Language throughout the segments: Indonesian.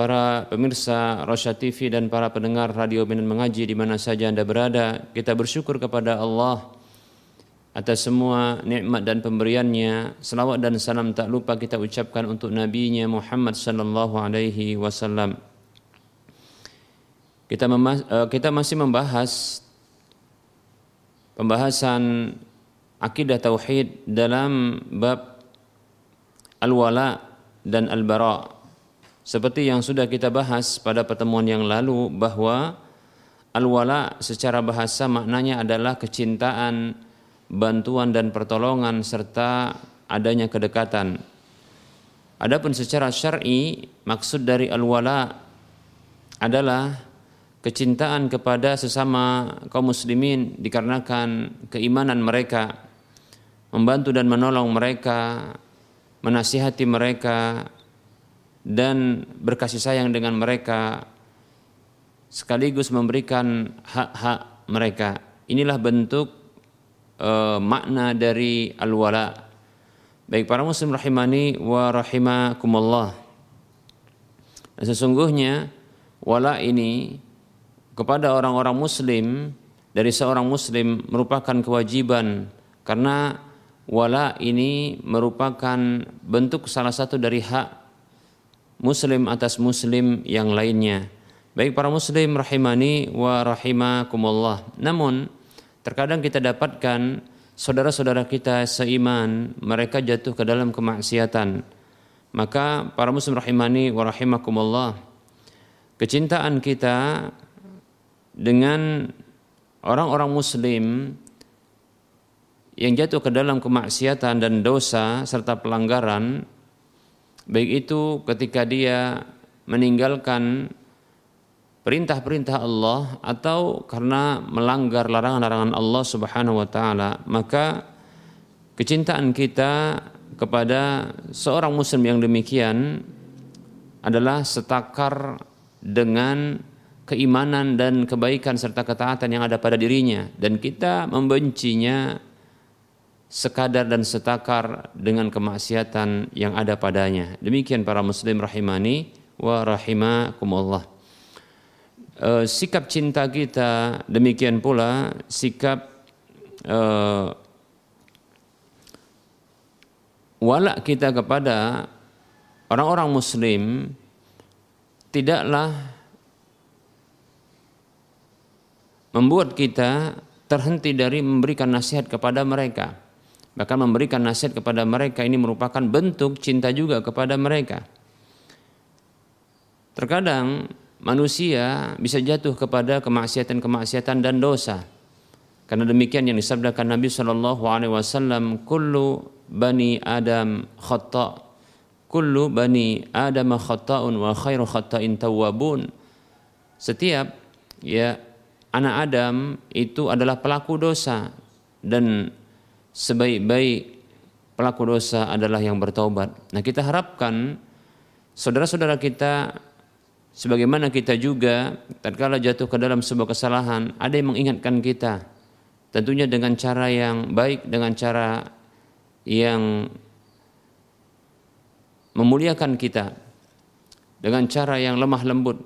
Para pemirsa Rosya TV dan para pendengar Radio Binan Mengaji di mana saja Anda berada, kita bersyukur kepada Allah atas semua nikmat dan pemberiannya. Selawat dan salam tak lupa kita ucapkan untuk nabinya Muhammad sallallahu alaihi wasallam. Kita eh, kita masih membahas pembahasan akidah tauhid dalam bab al-wala dan al-bara seperti yang sudah kita bahas pada pertemuan yang lalu bahwa al-wala secara bahasa maknanya adalah kecintaan bantuan dan pertolongan serta adanya kedekatan. Adapun secara syar'i maksud dari al-wala adalah kecintaan kepada sesama kaum muslimin dikarenakan keimanan mereka, membantu dan menolong mereka, menasihati mereka dan berkasih sayang dengan mereka sekaligus memberikan hak-hak mereka. Inilah bentuk uh, makna dari al-wala. Baik para muslim rahimani wa rahimakumullah. Dan sesungguhnya wala ini kepada orang-orang muslim dari seorang muslim merupakan kewajiban karena wala ini merupakan bentuk salah satu dari hak muslim atas muslim yang lainnya. Baik para muslim rahimani wa rahimakumullah. Namun Terkadang kita dapatkan saudara-saudara kita seiman mereka jatuh ke dalam kemaksiatan. Maka para muslim rahimani wa rahimakumullah kecintaan kita dengan orang-orang muslim yang jatuh ke dalam kemaksiatan dan dosa serta pelanggaran baik itu ketika dia meninggalkan perintah-perintah Allah atau karena melanggar larangan-larangan Allah Subhanahu wa taala, maka kecintaan kita kepada seorang muslim yang demikian adalah setakar dengan keimanan dan kebaikan serta ketaatan yang ada pada dirinya. Dan kita membencinya sekadar dan setakar dengan kemaksiatan yang ada padanya. Demikian para muslim rahimani wa rahimakumullah uh, sikap cinta kita demikian pula sikap uh, walak kita kepada orang-orang muslim tidaklah membuat kita terhenti dari memberikan nasihat kepada mereka. Bahkan memberikan nasihat kepada mereka ini merupakan bentuk cinta juga kepada mereka. Terkadang manusia bisa jatuh kepada kemaksiatan-kemaksiatan dan dosa. Karena demikian yang disabdakan Nabi Shallallahu Alaihi Wasallam, "Kullu bani Adam khata, kullu bani Adam khata'un wa khairu khata'in tawwabun." Setiap ya anak Adam itu adalah pelaku dosa dan sebaik-baik pelaku dosa adalah yang bertobat. Nah, kita harapkan saudara-saudara kita sebagaimana kita juga tatkala jatuh ke dalam sebuah kesalahan, ada yang mengingatkan kita Tentunya dengan cara yang baik, dengan cara yang memuliakan kita, dengan cara yang lemah lembut.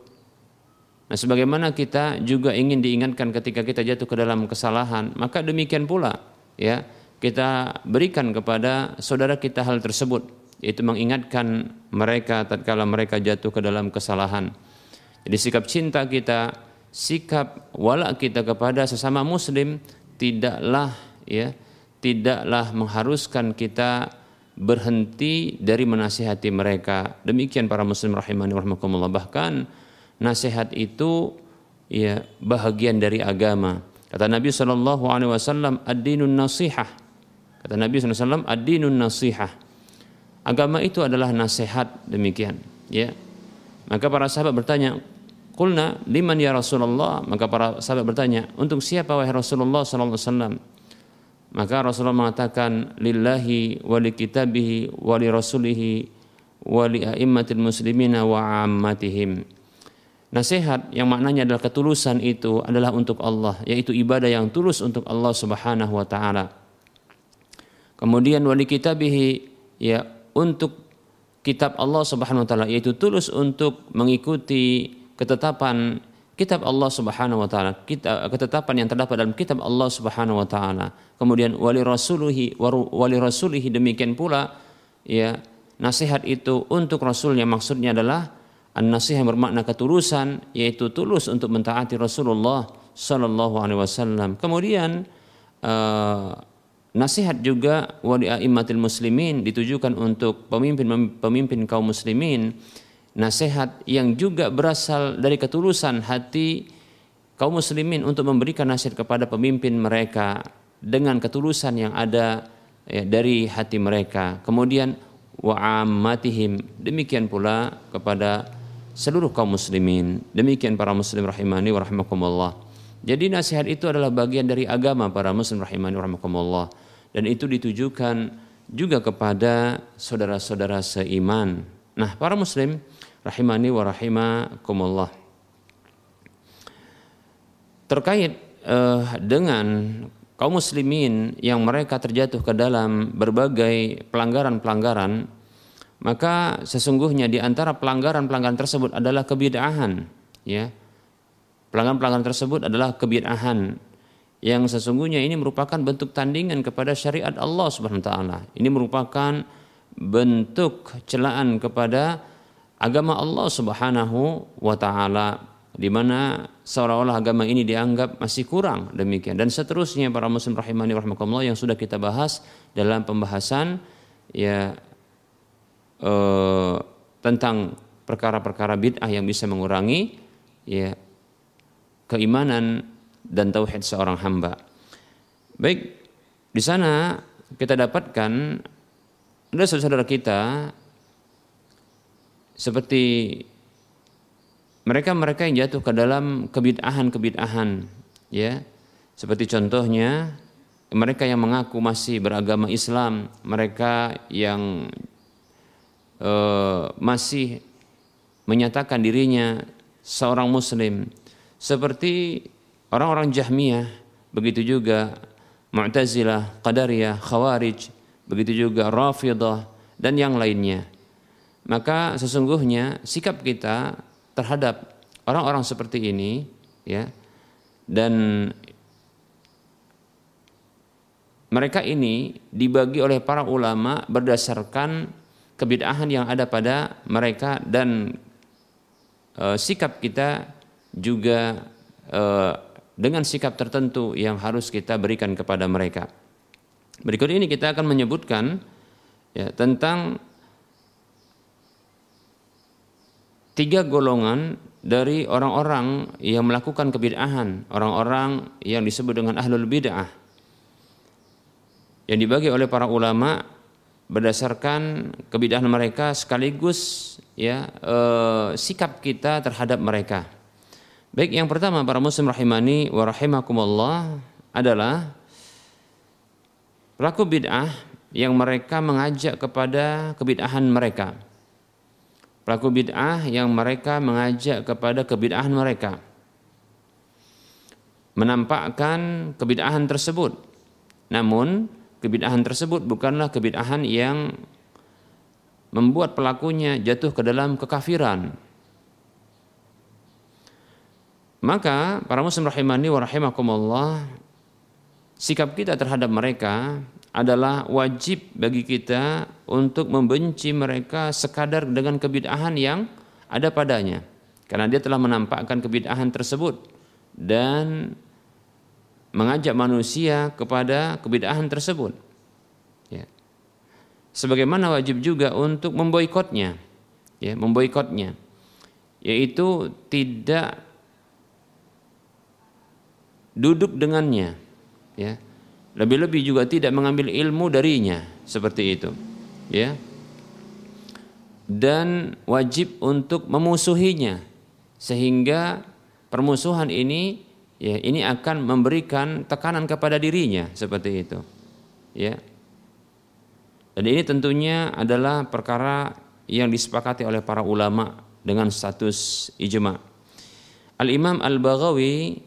Nah, sebagaimana kita juga ingin diingatkan ketika kita jatuh ke dalam kesalahan, maka demikian pula ya kita berikan kepada saudara kita hal tersebut, yaitu mengingatkan mereka tatkala mereka jatuh ke dalam kesalahan. Jadi sikap cinta kita, sikap wala kita kepada sesama muslim tidaklah ya tidaklah mengharuskan kita berhenti dari menasihati mereka. Demikian para muslim rahimani rahimakumullah. Bahkan nasihat itu ya bahagian dari agama. Kata Nabi sallallahu alaihi wasallam ad-dinun nasihah. Kata Nabi wasallam ad-dinun nasihah. Agama itu adalah nasihat demikian, ya. Maka para sahabat bertanya, Kulna liman ya Rasulullah maka para sahabat bertanya untuk siapa wahai Rasulullah wasallam maka Rasulullah mengatakan lillahi wa li kitabihi wa li rasulihi a'immatil muslimina wa ammatihim Nasihat yang maknanya adalah ketulusan itu adalah untuk Allah yaitu ibadah yang tulus untuk Allah Subhanahu wa taala. Kemudian wali kitabihi ya untuk kitab Allah Subhanahu wa taala yaitu tulus untuk mengikuti ketetapan kitab Allah Subhanahu wa taala, ketetapan yang terdapat dalam kitab Allah Subhanahu wa taala. Kemudian wali rasulihi wali rasulihi demikian pula ya nasihat itu untuk rasulnya maksudnya adalah an-nasihat bermakna ketulusan yaitu tulus untuk mentaati Rasulullah sallallahu alaihi wasallam. Kemudian uh, nasihat juga wali a'immatil muslimin ditujukan untuk pemimpin pemimpin kaum muslimin nasihat yang juga berasal dari ketulusan hati kaum muslimin untuk memberikan nasihat kepada pemimpin mereka dengan ketulusan yang ada ya, dari hati mereka. Kemudian wa'ammatihim demikian pula kepada seluruh kaum muslimin. Demikian para muslim rahimani wa rahimakumullah. Jadi nasihat itu adalah bagian dari agama para muslim rahimani wa rahimakumullah dan itu ditujukan juga kepada saudara-saudara seiman. Nah, para muslim rahimani wa rahimakumullah. Terkait uh, dengan kaum muslimin yang mereka terjatuh ke dalam berbagai pelanggaran-pelanggaran, maka sesungguhnya di antara pelanggaran-pelanggaran tersebut adalah kebid'ahan, ya. Pelanggaran-pelanggaran tersebut adalah kebid'ahan yang sesungguhnya ini merupakan bentuk tandingan kepada syariat Allah Subhanahu wa taala. Ini merupakan bentuk celaan kepada agama Allah Subhanahu wa taala di mana seolah-olah agama ini dianggap masih kurang demikian dan seterusnya para muslim rahimani rahimakumullah yang sudah kita bahas dalam pembahasan ya eh, tentang perkara-perkara bid'ah yang bisa mengurangi ya keimanan dan tauhid seorang hamba. Baik, di sana kita dapatkan ada saudara kita seperti mereka-mereka yang jatuh ke dalam kebid'ahan-kebid'ahan ya seperti contohnya mereka yang mengaku masih beragama Islam mereka yang uh, masih menyatakan dirinya seorang muslim seperti orang-orang Jahmiyah begitu juga Mu'tazilah, Qadariyah, Khawarij begitu juga Rafidah dan yang lainnya. Maka sesungguhnya sikap kita terhadap orang-orang seperti ini ya dan mereka ini dibagi oleh para ulama berdasarkan kebid'ahan yang ada pada mereka dan e, sikap kita juga e, dengan sikap tertentu yang harus kita berikan kepada mereka. Berikut ini kita akan menyebutkan ya, tentang tiga golongan dari orang-orang yang melakukan kebid'ahan, orang-orang yang disebut dengan ahlul bid'ah. Yang dibagi oleh para ulama berdasarkan kebid'ahan mereka sekaligus ya e, sikap kita terhadap mereka. Baik, yang pertama para muslim rahimani wa rahimakumullah adalah pelaku bid'ah yang mereka mengajak kepada kebid'ahan mereka. Pelaku bid'ah yang mereka mengajak kepada kebid'ahan mereka. Menampakkan kebid'ahan tersebut. Namun kebid'ahan tersebut bukanlah kebid'ahan yang membuat pelakunya jatuh ke dalam kekafiran maka para muslim rahimani wa rahimakumullah sikap kita terhadap mereka adalah wajib bagi kita untuk membenci mereka sekadar dengan kebid'ahan yang ada padanya karena dia telah menampakkan kebid'ahan tersebut dan mengajak manusia kepada kebid'ahan tersebut ya. sebagaimana wajib juga untuk memboikotnya ya memboikotnya yaitu tidak duduk dengannya ya lebih-lebih juga tidak mengambil ilmu darinya seperti itu. Ya. Dan wajib untuk memusuhinya sehingga permusuhan ini ya ini akan memberikan tekanan kepada dirinya seperti itu. Ya. Dan ini tentunya adalah perkara yang disepakati oleh para ulama dengan status ijma. Al-Imam Al-Baghawi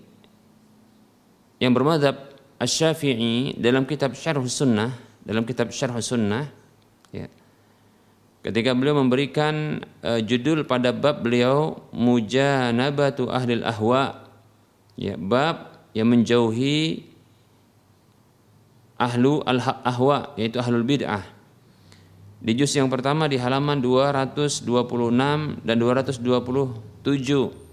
yang bermadhab Asy-Syafi'i dalam kitab Syarh Sunnah, dalam kitab Syarh Sunnah ya. Ketika beliau memberikan uh, judul pada bab beliau Mujanabatu Ahlil Ahwa ya, bab yang menjauhi ahlu al-ahwa yaitu ahlul bid'ah. Di juz yang pertama di halaman 226 dan 227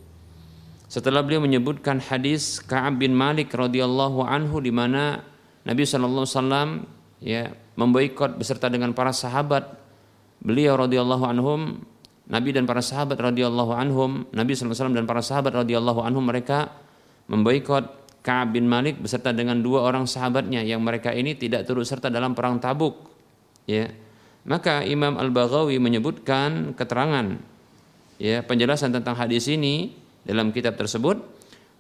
setelah beliau menyebutkan hadis Ka'ab bin Malik radhiyallahu anhu di mana Nabi sallallahu alaihi ya memboikot beserta dengan para sahabat beliau radhiyallahu anhum Nabi dan para sahabat radhiyallahu anhum Nabi sallallahu alaihi wasallam dan para sahabat radhiyallahu anhum mereka memboikot Ka'ab bin Malik beserta dengan dua orang sahabatnya yang mereka ini tidak turut serta dalam perang Tabuk ya. Maka Imam Al-Baghawi menyebutkan keterangan ya penjelasan tentang hadis ini dalam kitab tersebut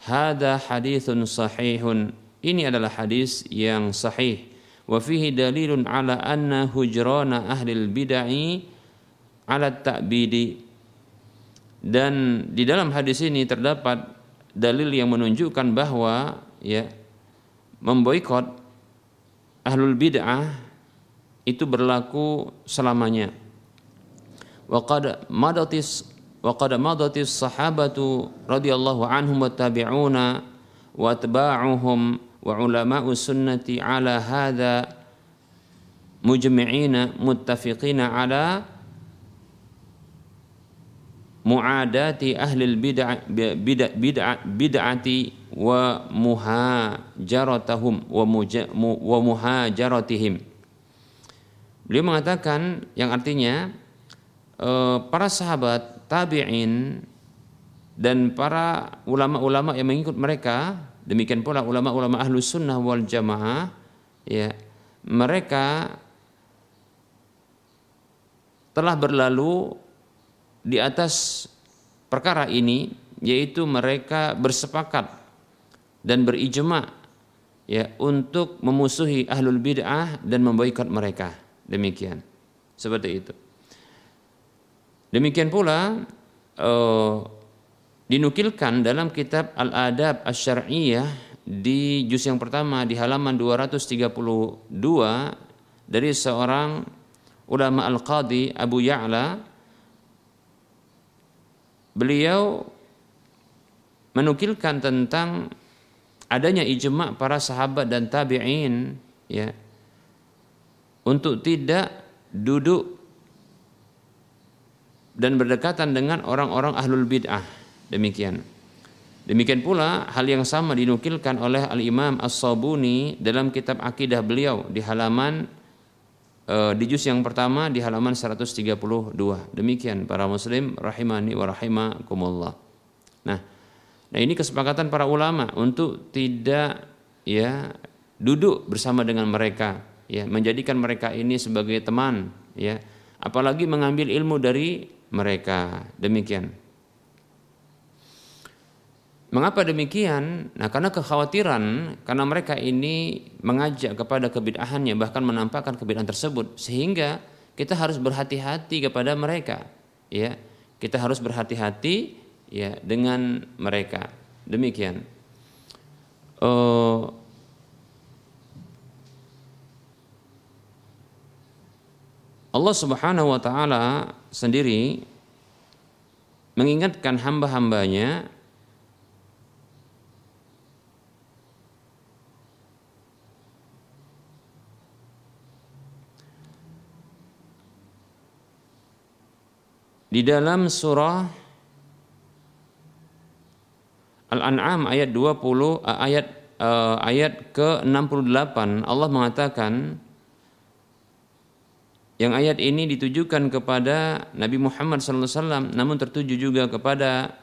hada hadithun sahihun. Ini adalah hadis yang sahih. Wa fihi dalilun ala anna hujrana ahlil bid'ah ala ta'bidi. Dan di dalam hadis ini terdapat dalil yang menunjukkan bahwa ya memboikot ahlul bid'ah itu berlaku selamanya. Wa qad madatis وقد مضت الصحابة رضي radhiyallahu anhum wa wa السنة wa هذا مجمعين متفقين على mujmi'ina أهل البدع بدع بدع bid'ah bid'ah bid'ah beliau mengatakan yang artinya eh, para sahabat tabi'in dan para ulama-ulama yang mengikut mereka demikian pula ulama-ulama ahlu sunnah wal jamaah ya mereka telah berlalu di atas perkara ini yaitu mereka bersepakat dan berijma ya untuk memusuhi ahlul bid'ah dan memboikot mereka. Demikian. Seperti itu Demikian pula uh, dinukilkan dalam kitab Al-Adab Asy-Syar'iyyah di juz yang pertama di halaman 232 dari seorang ulama Al-Qadi Abu Ya'la. Beliau menukilkan tentang adanya ijma para sahabat dan tabi'in ya untuk tidak duduk dan berdekatan dengan orang-orang ahlul bid'ah. Demikian. Demikian pula hal yang sama dinukilkan oleh Al-Imam As-Sabuni dalam kitab akidah beliau di halaman e, di juz yang pertama di halaman 132. Demikian para muslim rahimani wa rahimakumullah. Nah, nah ini kesepakatan para ulama untuk tidak ya duduk bersama dengan mereka, ya menjadikan mereka ini sebagai teman, ya apalagi mengambil ilmu dari mereka. Demikian. Mengapa demikian? Nah, karena kekhawatiran karena mereka ini mengajak kepada kebid'ahannya bahkan menampakkan kebid'ahan tersebut sehingga kita harus berhati-hati kepada mereka, ya. Kita harus berhati-hati ya dengan mereka. Demikian. Uh, Allah Subhanahu wa taala sendiri mengingatkan hamba-hambanya Di dalam surah Al-An'am ayat 20 eh, ayat uh, ayat ke-68 Allah mengatakan yang ayat ini ditujukan kepada Nabi Muhammad SAW namun tertuju juga kepada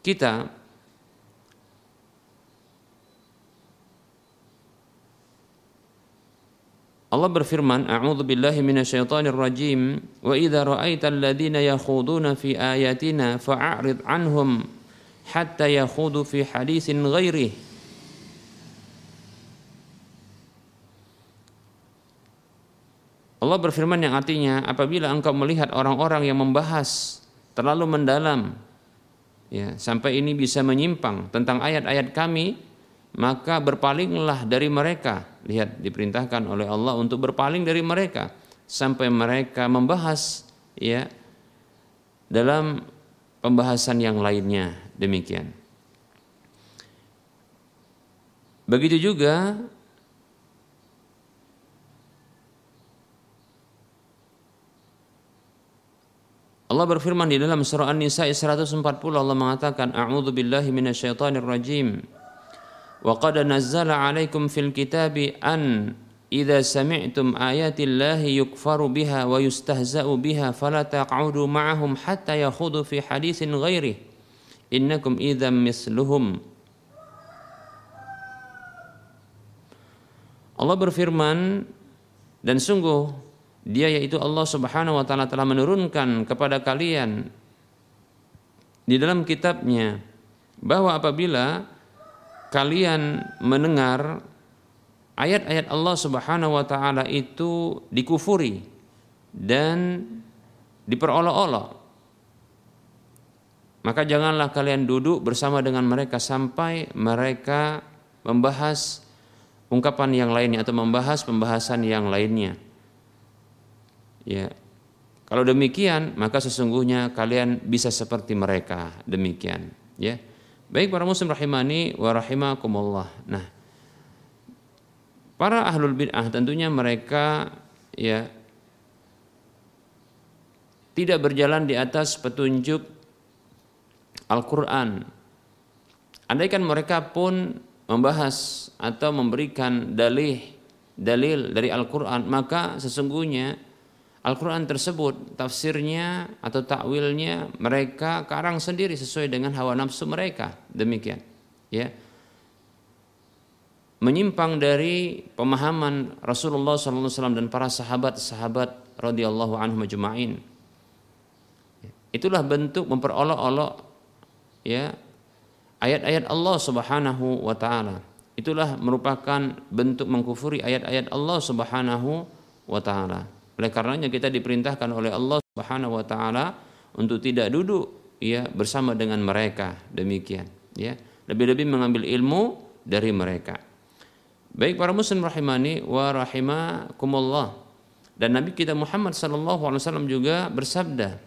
kita Allah berfirman, "A'udzu billahi minasyaitonir rajim. Wa idza ra'aital ladzina yakhuduna fi ayatina fa'arid 'anhum hatta yakhudu fi hadisin ghairi." Allah berfirman yang artinya apabila engkau melihat orang-orang yang membahas terlalu mendalam ya sampai ini bisa menyimpang tentang ayat-ayat kami maka berpalinglah dari mereka. Lihat diperintahkan oleh Allah untuk berpaling dari mereka sampai mereka membahas ya dalam pembahasan yang lainnya demikian. Begitu juga Allah berfirman di dalam surah An-Nisa 140 Allah mengatakan A'udzu billahi minasyaitonir rajim. Wa qad nazzala 'alaikum fil kitabi an idza sami'tum ayatillahi yukfaru biha wa yustahza'u biha fala taq'udu ma'ahum hatta yakhudu fi haditsin ghairi. Innakum idzam misluhum. Allah berfirman dan sungguh dia yaitu Allah Subhanahu wa taala telah menurunkan kepada kalian di dalam kitabnya bahwa apabila kalian mendengar ayat-ayat Allah Subhanahu wa taala itu dikufuri dan diperolok-olok maka janganlah kalian duduk bersama dengan mereka sampai mereka membahas ungkapan yang lainnya atau membahas pembahasan yang lainnya. Ya. Kalau demikian, maka sesungguhnya kalian bisa seperti mereka. Demikian, ya. Baik para muslim rahimani wa rahimakumullah. Nah, para ahlul bid'ah tentunya mereka ya tidak berjalan di atas petunjuk Al-Qur'an. Andaikan mereka pun membahas atau memberikan dalih dalil dari Al-Qur'an, maka sesungguhnya Al-Quran tersebut tafsirnya atau takwilnya mereka karang sendiri sesuai dengan hawa nafsu mereka. Demikian ya. Menyimpang dari pemahaman Rasulullah SAW dan para sahabat-sahabat radhiyallahu anhu majma'in. Itulah bentuk memperolok-olok ya ayat-ayat Allah Subhanahu wa taala. Itulah merupakan bentuk mengkufuri ayat-ayat Allah Subhanahu wa taala oleh karenanya kita diperintahkan oleh Allah Subhanahu wa taala untuk tidak duduk ya bersama dengan mereka demikian ya. Lebih-lebih mengambil ilmu dari mereka. Baik para muslim rahimani wa rahimakumullah. Dan Nabi kita Muhammad sallallahu alaihi wasallam juga bersabda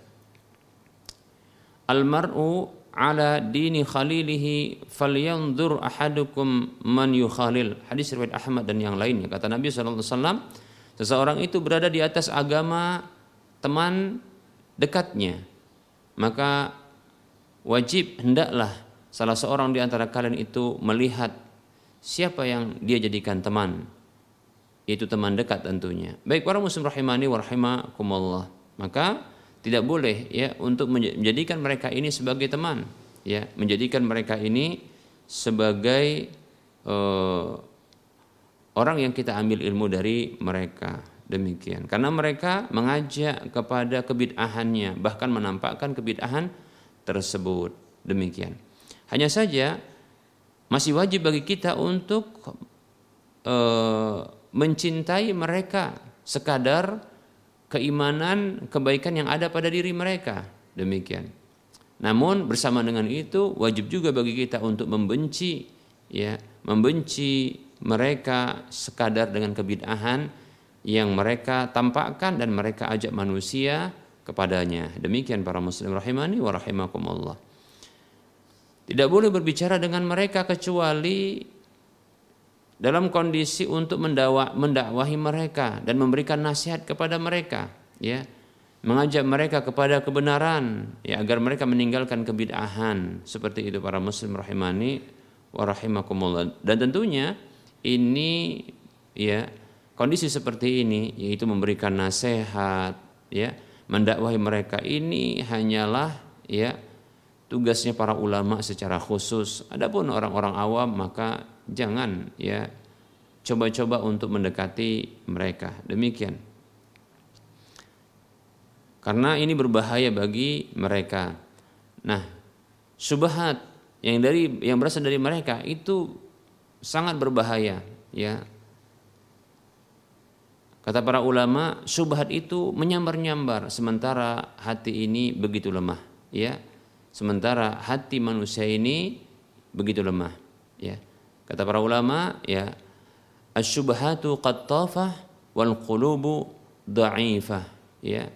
Al-mar'u ala dini khalilihi falyanzur ahadukum man yukhalil. Hadis riwayat Ahmad dan yang lainnya. Kata Nabi sallallahu alaihi wasallam, seseorang itu berada di atas agama teman dekatnya, maka wajib hendaklah salah seorang di antara kalian itu melihat siapa yang dia jadikan teman. Itu teman dekat tentunya. Baik para muslim rahimani wa rahimakumullah. Maka tidak boleh ya untuk menjadikan mereka ini sebagai teman ya menjadikan mereka ini sebagai uh, orang yang kita ambil ilmu dari mereka. Demikian. Karena mereka mengajak kepada kebid'ahannya bahkan menampakkan kebid'ahan tersebut. Demikian. Hanya saja masih wajib bagi kita untuk uh, mencintai mereka sekadar keimanan kebaikan yang ada pada diri mereka. Demikian. Namun bersama dengan itu wajib juga bagi kita untuk membenci ya membenci mereka sekadar dengan kebid'ahan yang mereka tampakkan dan mereka ajak manusia kepadanya. Demikian para muslim rahimani wa rahimakumullah. Tidak boleh berbicara dengan mereka kecuali dalam kondisi untuk mendakwahi mereka dan memberikan nasihat kepada mereka, ya. Mengajak mereka kepada kebenaran ya agar mereka meninggalkan kebid'ahan. Seperti itu para muslim rahimani wa rahimakumullah. Dan tentunya ini ya kondisi seperti ini yaitu memberikan nasihat ya mendakwahi mereka ini hanyalah ya tugasnya para ulama secara khusus. Adapun orang-orang awam maka jangan ya coba-coba untuk mendekati mereka. Demikian. Karena ini berbahaya bagi mereka. Nah subhat yang dari yang berasal dari mereka itu sangat berbahaya ya. Kata para ulama subhat itu menyambar-nyambar sementara hati ini begitu lemah ya. Sementara hati manusia ini begitu lemah ya. Kata para ulama ya asyubhatu qattafah wal qulubu dha'ifah ya.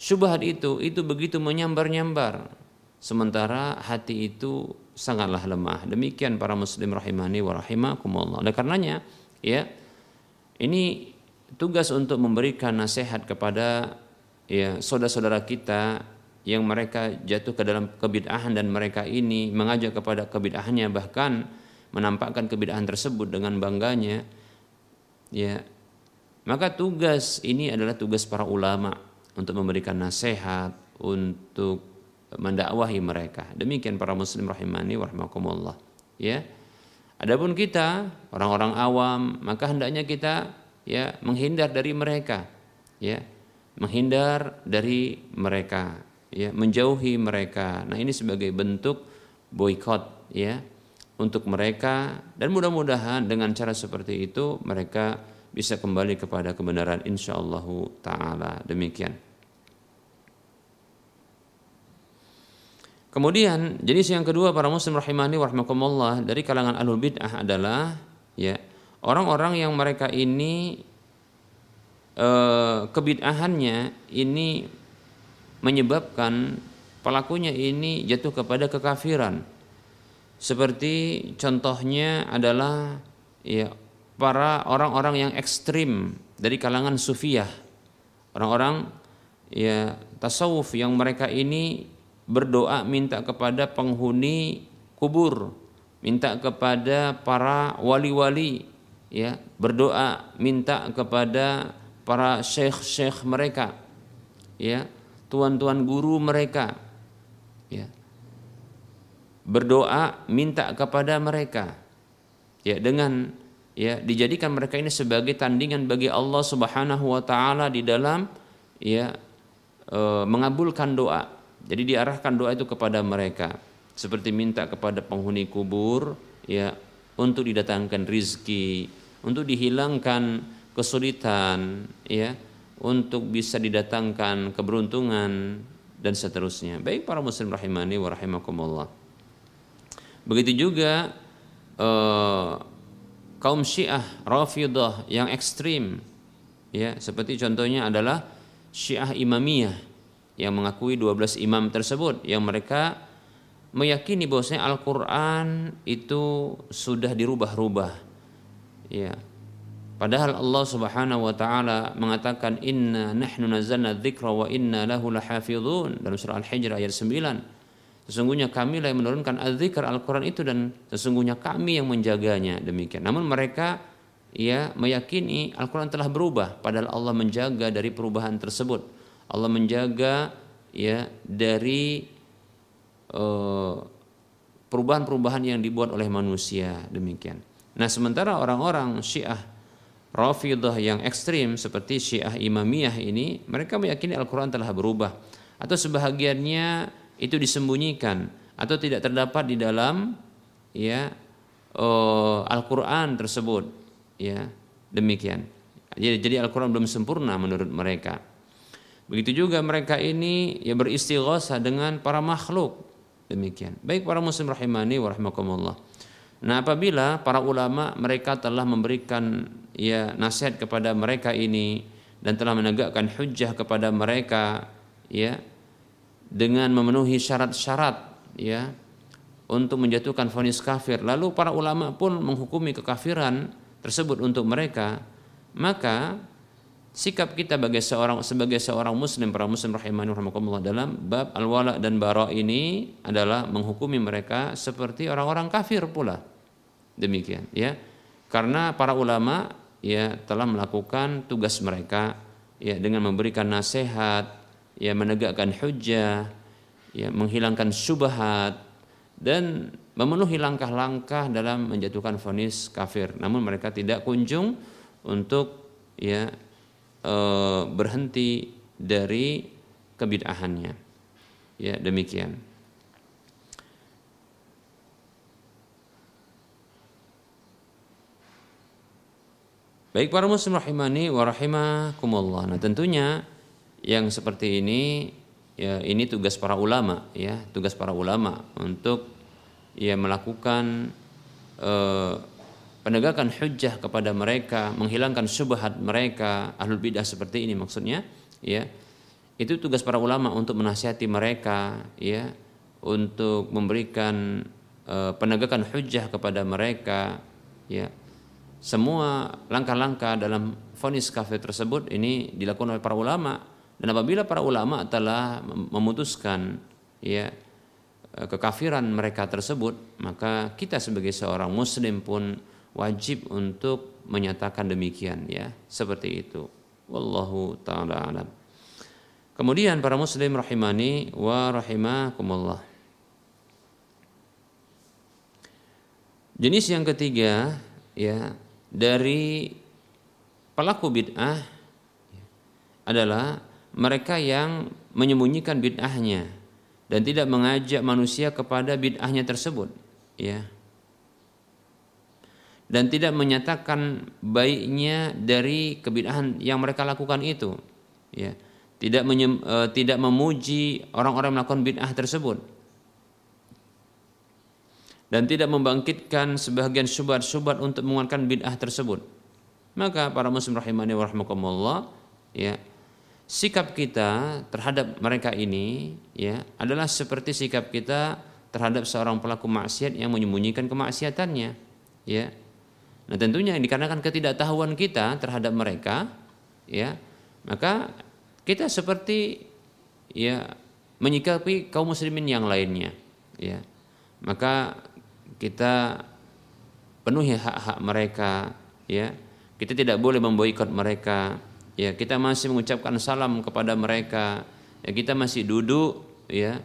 Subhat itu itu begitu menyambar-nyambar sementara hati itu sangatlah lemah. Demikian para muslim rahimani wa rahimakumullah. Oleh karenanya, ya, ini tugas untuk memberikan nasihat kepada ya saudara-saudara kita yang mereka jatuh ke dalam kebid'ahan dan mereka ini mengajak kepada kebid'ahannya bahkan menampakkan kebid'ahan tersebut dengan bangganya ya maka tugas ini adalah tugas para ulama untuk memberikan nasihat untuk mendakwahi mereka. Demikian para muslim rahimani warahmatullah. Ya. Adapun kita orang-orang awam maka hendaknya kita ya menghindar dari mereka. Ya. Menghindar dari mereka, ya, menjauhi mereka. Nah, ini sebagai bentuk boykot ya untuk mereka dan mudah-mudahan dengan cara seperti itu mereka bisa kembali kepada kebenaran insyaallah taala. Demikian. Kemudian jenis yang kedua para muslim rahimani warahmatullah dari kalangan ahlul bid'ah adalah ya orang-orang yang mereka ini eh, kebid'ahannya ini menyebabkan pelakunya ini jatuh kepada kekafiran. Seperti contohnya adalah ya para orang-orang yang ekstrim dari kalangan sufiyah. Orang-orang ya tasawuf yang mereka ini berdoa minta kepada penghuni kubur, minta kepada para wali-wali, ya, berdoa minta kepada para syekh-syekh mereka, ya, tuan-tuan guru mereka, ya. Berdoa minta kepada mereka. Ya, dengan ya dijadikan mereka ini sebagai tandingan bagi Allah Subhanahu wa taala di dalam ya e, mengabulkan doa jadi diarahkan doa itu kepada mereka seperti minta kepada penghuni kubur ya untuk didatangkan rizki, untuk dihilangkan kesulitan ya, untuk bisa didatangkan keberuntungan dan seterusnya. Baik para muslim rahimani wa rahimakumullah. Begitu juga eh, kaum Syiah Rafidah yang ekstrim ya, seperti contohnya adalah Syiah Imamiyah yang mengakui 12 imam tersebut yang mereka meyakini bahwasanya Al-Qur'an itu sudah dirubah-rubah. Ya. Padahal Allah Subhanahu wa taala mengatakan inna nahnu nazzalna dzikra wa inna lahu lahafizun dalam surah Al-Hijr ayat 9. Sesungguhnya kami lah yang menurunkan az-dzikr Al-Qur'an itu dan sesungguhnya kami yang menjaganya demikian. Namun mereka ya meyakini Al-Qur'an telah berubah padahal Allah menjaga dari perubahan tersebut. Allah menjaga ya dari eh, perubahan-perubahan yang dibuat oleh manusia demikian. Nah, sementara orang-orang Syiah Rafidah yang ekstrim seperti Syiah Imamiyah ini, mereka meyakini Al-Qur'an telah berubah atau sebahagiannya itu disembunyikan atau tidak terdapat di dalam ya uh, Al-Qur'an tersebut ya demikian. Jadi jadi Al-Qur'an belum sempurna menurut mereka. Begitu juga mereka ini ya beristighatsah dengan para makhluk Demikian. Baik para muslim rahimani wa rahimakumullah. Nah, apabila para ulama mereka telah memberikan ya nasihat kepada mereka ini dan telah menegakkan hujjah kepada mereka ya dengan memenuhi syarat-syarat ya untuk menjatuhkan vonis kafir lalu para ulama pun menghukumi kekafiran tersebut untuk mereka maka sikap kita sebagai seorang sebagai seorang muslim para muslim rahimani rahimakumullah dalam bab al-wala dan bara ini adalah menghukumi mereka seperti orang-orang kafir pula. Demikian ya. Karena para ulama ya telah melakukan tugas mereka ya dengan memberikan nasihat, ya menegakkan hujjah, ya menghilangkan syubhat dan memenuhi langkah-langkah dalam menjatuhkan vonis kafir. Namun mereka tidak kunjung untuk ya e, berhenti dari kebid'ahannya. Ya, demikian. Baik para muslim rahimani wa rahimakumullah. Nah, tentunya yang seperti ini ya ini tugas para ulama ya, tugas para ulama untuk ya melakukan eh, penegakan hujjah kepada mereka, menghilangkan syubhat mereka, ahlul bidah seperti ini maksudnya, ya. Itu tugas para ulama untuk menasihati mereka, ya, untuk memberikan e, penegakan hujjah kepada mereka, ya. Semua langkah-langkah dalam vonis kafir tersebut ini dilakukan oleh para ulama dan apabila para ulama telah memutuskan ya e, kekafiran mereka tersebut, maka kita sebagai seorang muslim pun wajib untuk menyatakan demikian ya. Seperti itu. Wallahu taala alam. Kemudian para muslim rahimani wa rahimakumullah. Jenis yang ketiga ya dari pelaku bid'ah adalah mereka yang menyembunyikan bid'ahnya dan tidak mengajak manusia kepada bid'ahnya tersebut ya dan tidak menyatakan baiknya dari kebid'ahan yang mereka lakukan itu. Ya. Tidak menyem, e, tidak memuji orang-orang melakukan bid'ah tersebut. Dan tidak membangkitkan sebagian syubhat-syubhat untuk menguatkan bid'ah tersebut. Maka para muslim rahimani wa rahmakumullah ya sikap kita terhadap mereka ini ya adalah seperti sikap kita terhadap seorang pelaku maksiat yang menyembunyikan kemaksiatannya ya Nah tentunya dikarenakan ketidaktahuan kita terhadap mereka, ya maka kita seperti ya menyikapi kaum muslimin yang lainnya, ya. Maka kita penuhi hak-hak mereka, ya. Kita tidak boleh memboikot mereka, ya. Kita masih mengucapkan salam kepada mereka, ya. Kita masih duduk, ya,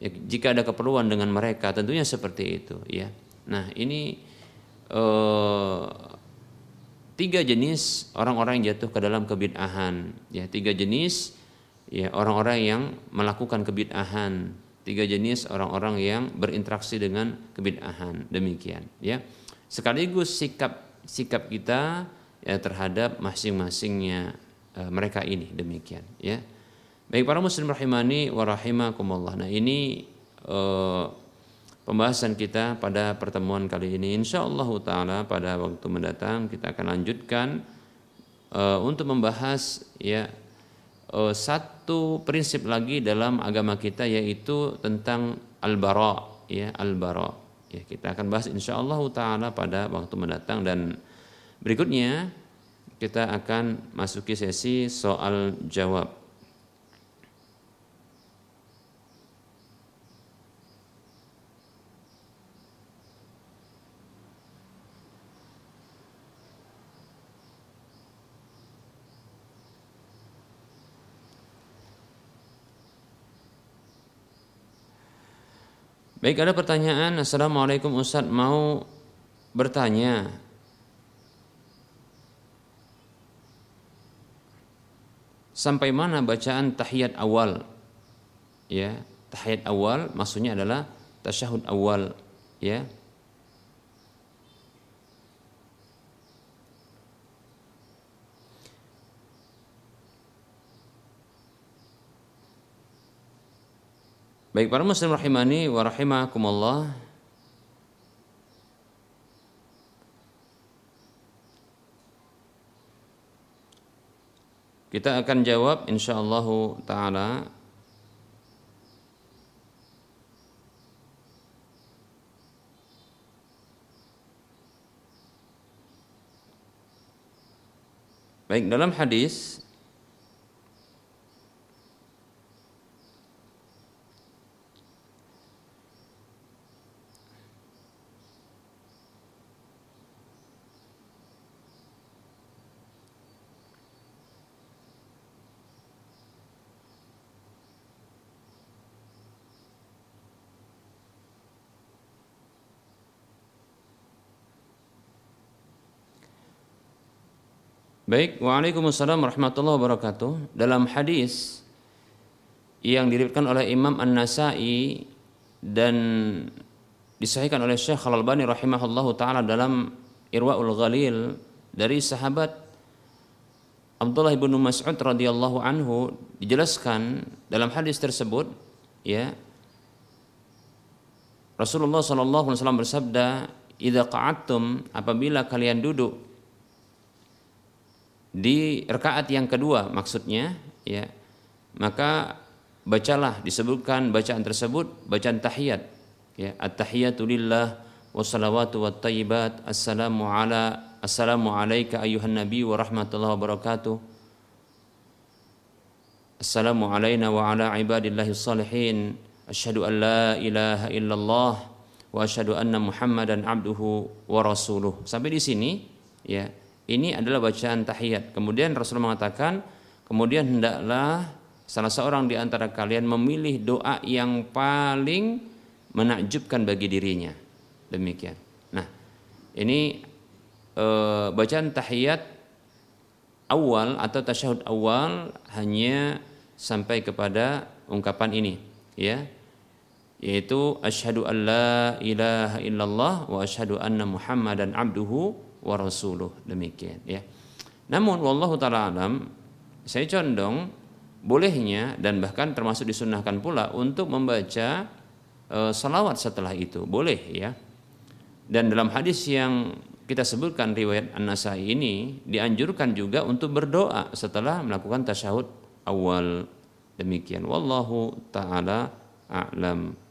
ya jika ada keperluan dengan mereka tentunya seperti itu, ya. Nah ini uh, tiga jenis orang-orang yang jatuh ke dalam kebid'ahan. Ya tiga jenis ya orang-orang yang melakukan kebid'ahan. Tiga jenis orang-orang yang berinteraksi dengan kebid'ahan. Demikian ya. Sekaligus sikap sikap kita ya terhadap masing-masingnya uh, mereka ini. Demikian ya. Baik para muslim rahimani wa rahimakumullah. Nah ini uh, pembahasan kita pada pertemuan kali ini. Insya Allah taala pada waktu mendatang kita akan lanjutkan uh, untuk membahas ya uh, satu prinsip lagi dalam agama kita yaitu tentang al-bara ya al-bara. Ya, kita akan bahas insya Allah taala pada waktu mendatang dan berikutnya kita akan masuki sesi soal jawab. Baik ada pertanyaan. Assalamualaikum Ustadz mau bertanya? Sampai mana bacaan tahiyat awal? Ya tahiyat awal maksudnya adalah tasyahud awal ya Baik para muslim rahimani wa rahimakumullah. Kita akan jawab insyaallah taala. Baik dalam hadis Baik, Waalaikumsalam warahmatullahi wabarakatuh. Dalam hadis yang diriwayatkan oleh Imam An-Nasai dan disahihkan oleh Syekh Al-Albani rahimahullahu taala dalam Irwaul Ghalil dari sahabat Abdullah bin Mas'ud radhiyallahu anhu dijelaskan dalam hadis tersebut ya Rasulullah sallallahu alaihi wasallam bersabda, "Idza qa'adtum apabila kalian duduk di rakaat yang kedua maksudnya ya maka bacalah disebutkan bacaan tersebut bacaan tahiyat ya at-tahiyatu lillah wassalawatu wat tayyibat assalamu ala assalamu alayka ayuhan nabi wa rahmatullahi wa barakatuh. Assalamu alayna wa ala ibadillahi salihin asyhadu an la ilaha illallah wa asyhadu anna muhammadan abduhu wa rasuluh. Sampai di sini ya ini adalah bacaan tahiyat. Kemudian Rasulullah mengatakan, kemudian hendaklah salah seorang di antara kalian memilih doa yang paling menakjubkan bagi dirinya. Demikian. Nah, ini e, bacaan tahiyat awal atau tasyahud awal hanya sampai kepada ungkapan ini, ya. Yaitu asyhadu alla ilaha illallah wa asyhadu anna muhammadan abduhu wa rasuluh demikian ya. Namun wallahu taala alam saya condong bolehnya dan bahkan termasuk disunahkan pula untuk membaca e, salawat setelah itu boleh ya. Dan dalam hadis yang kita sebutkan riwayat An-Nasai ini dianjurkan juga untuk berdoa setelah melakukan tasyahud awal demikian wallahu taala a'lam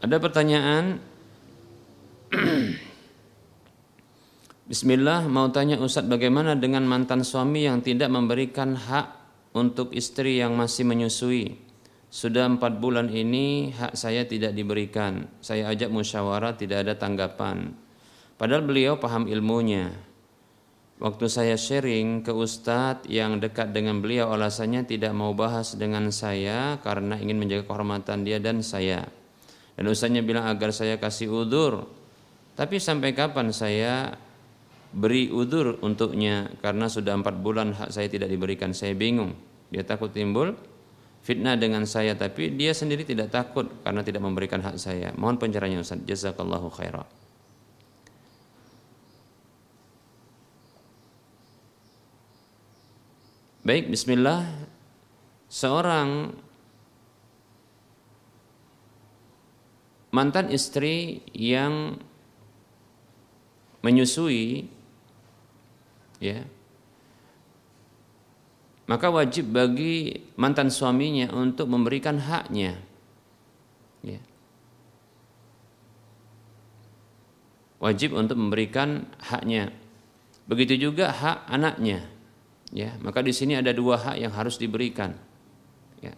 Ada pertanyaan? Bismillah mau tanya Ustadz bagaimana dengan mantan suami yang tidak memberikan hak untuk istri yang masih menyusui? Sudah empat bulan ini hak saya tidak diberikan. Saya ajak musyawarah tidak ada tanggapan. Padahal beliau paham ilmunya. Waktu saya sharing ke Ustadz yang dekat dengan beliau alasannya tidak mau bahas dengan saya karena ingin menjaga kehormatan dia dan saya. Dan ustaznya bilang agar saya kasih udur. Tapi sampai kapan saya beri udur untuknya karena sudah empat bulan hak saya tidak diberikan. Saya bingung. Dia takut timbul fitnah dengan saya tapi dia sendiri tidak takut karena tidak memberikan hak saya. Mohon pencerahannya Ustaz. Jazakallahu khairan. Baik, bismillah. Seorang mantan istri yang menyusui ya maka wajib bagi mantan suaminya untuk memberikan haknya ya wajib untuk memberikan haknya Begitu juga hak anaknya. Ya, maka di sini ada dua hak yang harus diberikan. Ya.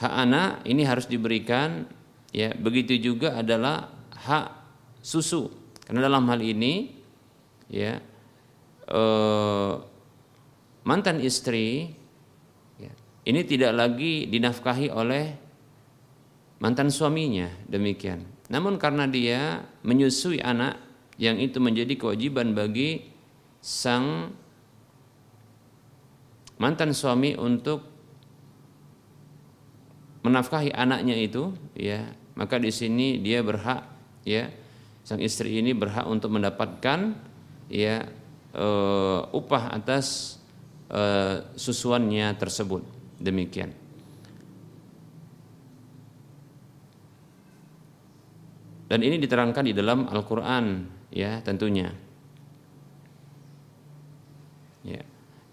Hak anak ini harus diberikan ya, begitu juga adalah hak susu. Karena dalam hal ini ya eh, mantan istri ya, ini tidak lagi dinafkahi oleh mantan suaminya demikian. Namun karena dia menyusui anak yang itu menjadi kewajiban bagi sang mantan suami untuk menafkahi anaknya itu ya maka di sini dia berhak ya sang istri ini berhak untuk mendapatkan ya uh, upah atas uh, susuannya tersebut. Demikian. Dan ini diterangkan di dalam Al-Qur'an ya tentunya. Ya.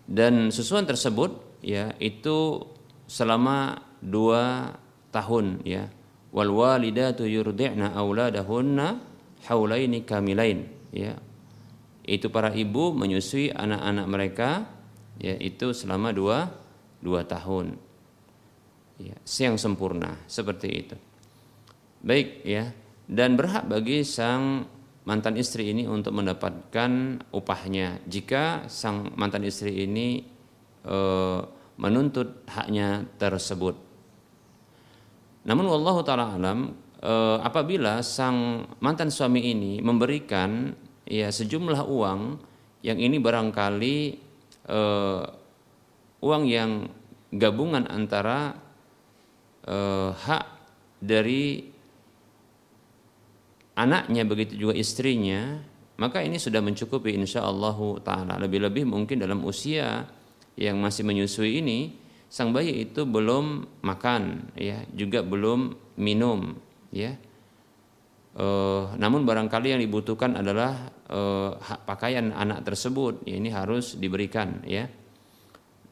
Dan susuan tersebut ya itu selama dua tahun ya wal walidatu yurdi'na auladahunna haulaini kamilain. Ya. Itu para ibu menyusui anak-anak mereka yaitu selama dua, dua tahun. Ya, siang sempurna seperti itu. Baik ya. Dan berhak bagi sang mantan istri ini untuk mendapatkan upahnya. Jika sang mantan istri ini e, menuntut haknya tersebut namun Allah taala alam e, apabila sang mantan suami ini memberikan ya sejumlah uang yang ini barangkali uh, uang yang gabungan antara uh, hak dari anaknya begitu juga istrinya maka ini sudah mencukupi insya Allah taala. Lebih-lebih mungkin dalam usia yang masih menyusui ini sang bayi itu belum makan ya juga belum minum ya Uh, namun barangkali yang dibutuhkan adalah uh, pakaian anak tersebut ya, ini harus diberikan ya.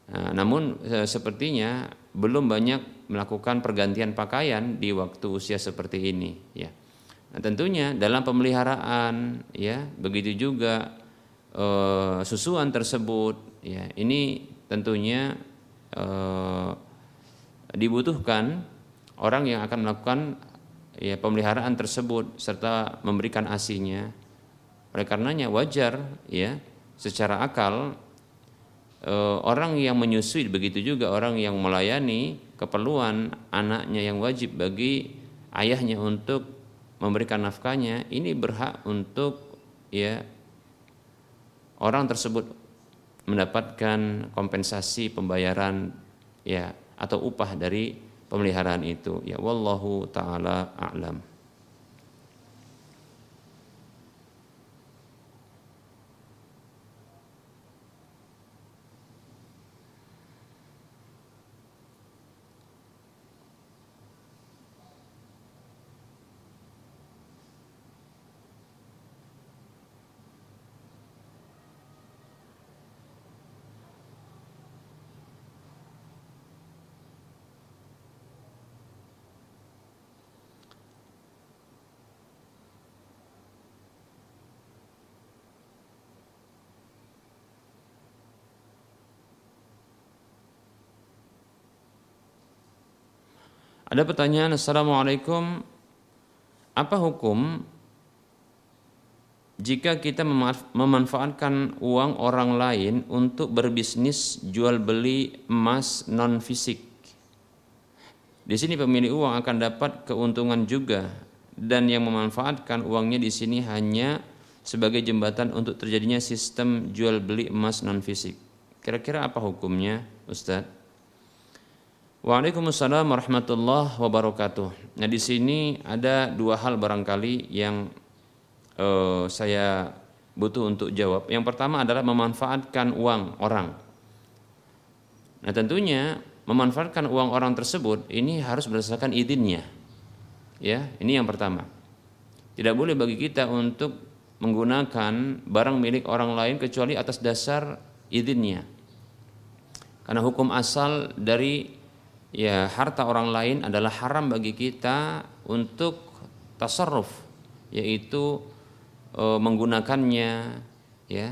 Nah, namun uh, sepertinya belum banyak melakukan pergantian pakaian di waktu usia seperti ini ya. Nah, tentunya dalam pemeliharaan ya begitu juga uh, susuan tersebut ya ini tentunya uh, dibutuhkan orang yang akan melakukan ya pemeliharaan tersebut serta memberikan asinya. Oleh karenanya wajar ya secara akal e, orang yang menyusui begitu juga orang yang melayani keperluan anaknya yang wajib bagi ayahnya untuk memberikan nafkahnya ini berhak untuk ya orang tersebut mendapatkan kompensasi pembayaran ya atau upah dari pemeliharaan itu. Ya wallahu taala a'lam Ada pertanyaan, Assalamualaikum, apa hukum jika kita memanfaatkan uang orang lain untuk berbisnis jual beli emas non fisik? Di sini pemilik uang akan dapat keuntungan juga dan yang memanfaatkan uangnya di sini hanya sebagai jembatan untuk terjadinya sistem jual beli emas non fisik. Kira-kira apa hukumnya, Ustadz? Waalaikumsalam warahmatullahi wabarakatuh. Nah di sini ada dua hal barangkali yang uh, saya butuh untuk jawab. Yang pertama adalah memanfaatkan uang orang. Nah tentunya memanfaatkan uang orang tersebut ini harus berdasarkan izinnya. Ya, ini yang pertama. Tidak boleh bagi kita untuk menggunakan barang milik orang lain kecuali atas dasar izinnya. Karena hukum asal dari ya harta orang lain adalah haram bagi kita untuk tasarruf yaitu e, menggunakannya ya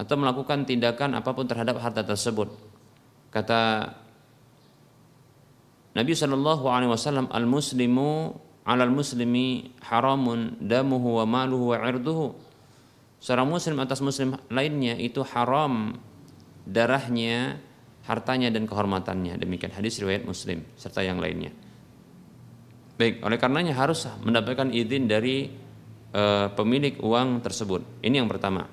atau melakukan tindakan apa pun terhadap harta tersebut. Kata Nabi Shallallahu Alaihi Wasallam, al muslimu al muslimi haramun damuhu wa maluhu wa irduhu. Seorang muslim atas muslim lainnya itu haram darahnya, hartanya dan kehormatannya. Demikian hadis riwayat Muslim serta yang lainnya. Baik, oleh karenanya harus mendapatkan izin dari uh, pemilik uang tersebut. Ini yang pertama.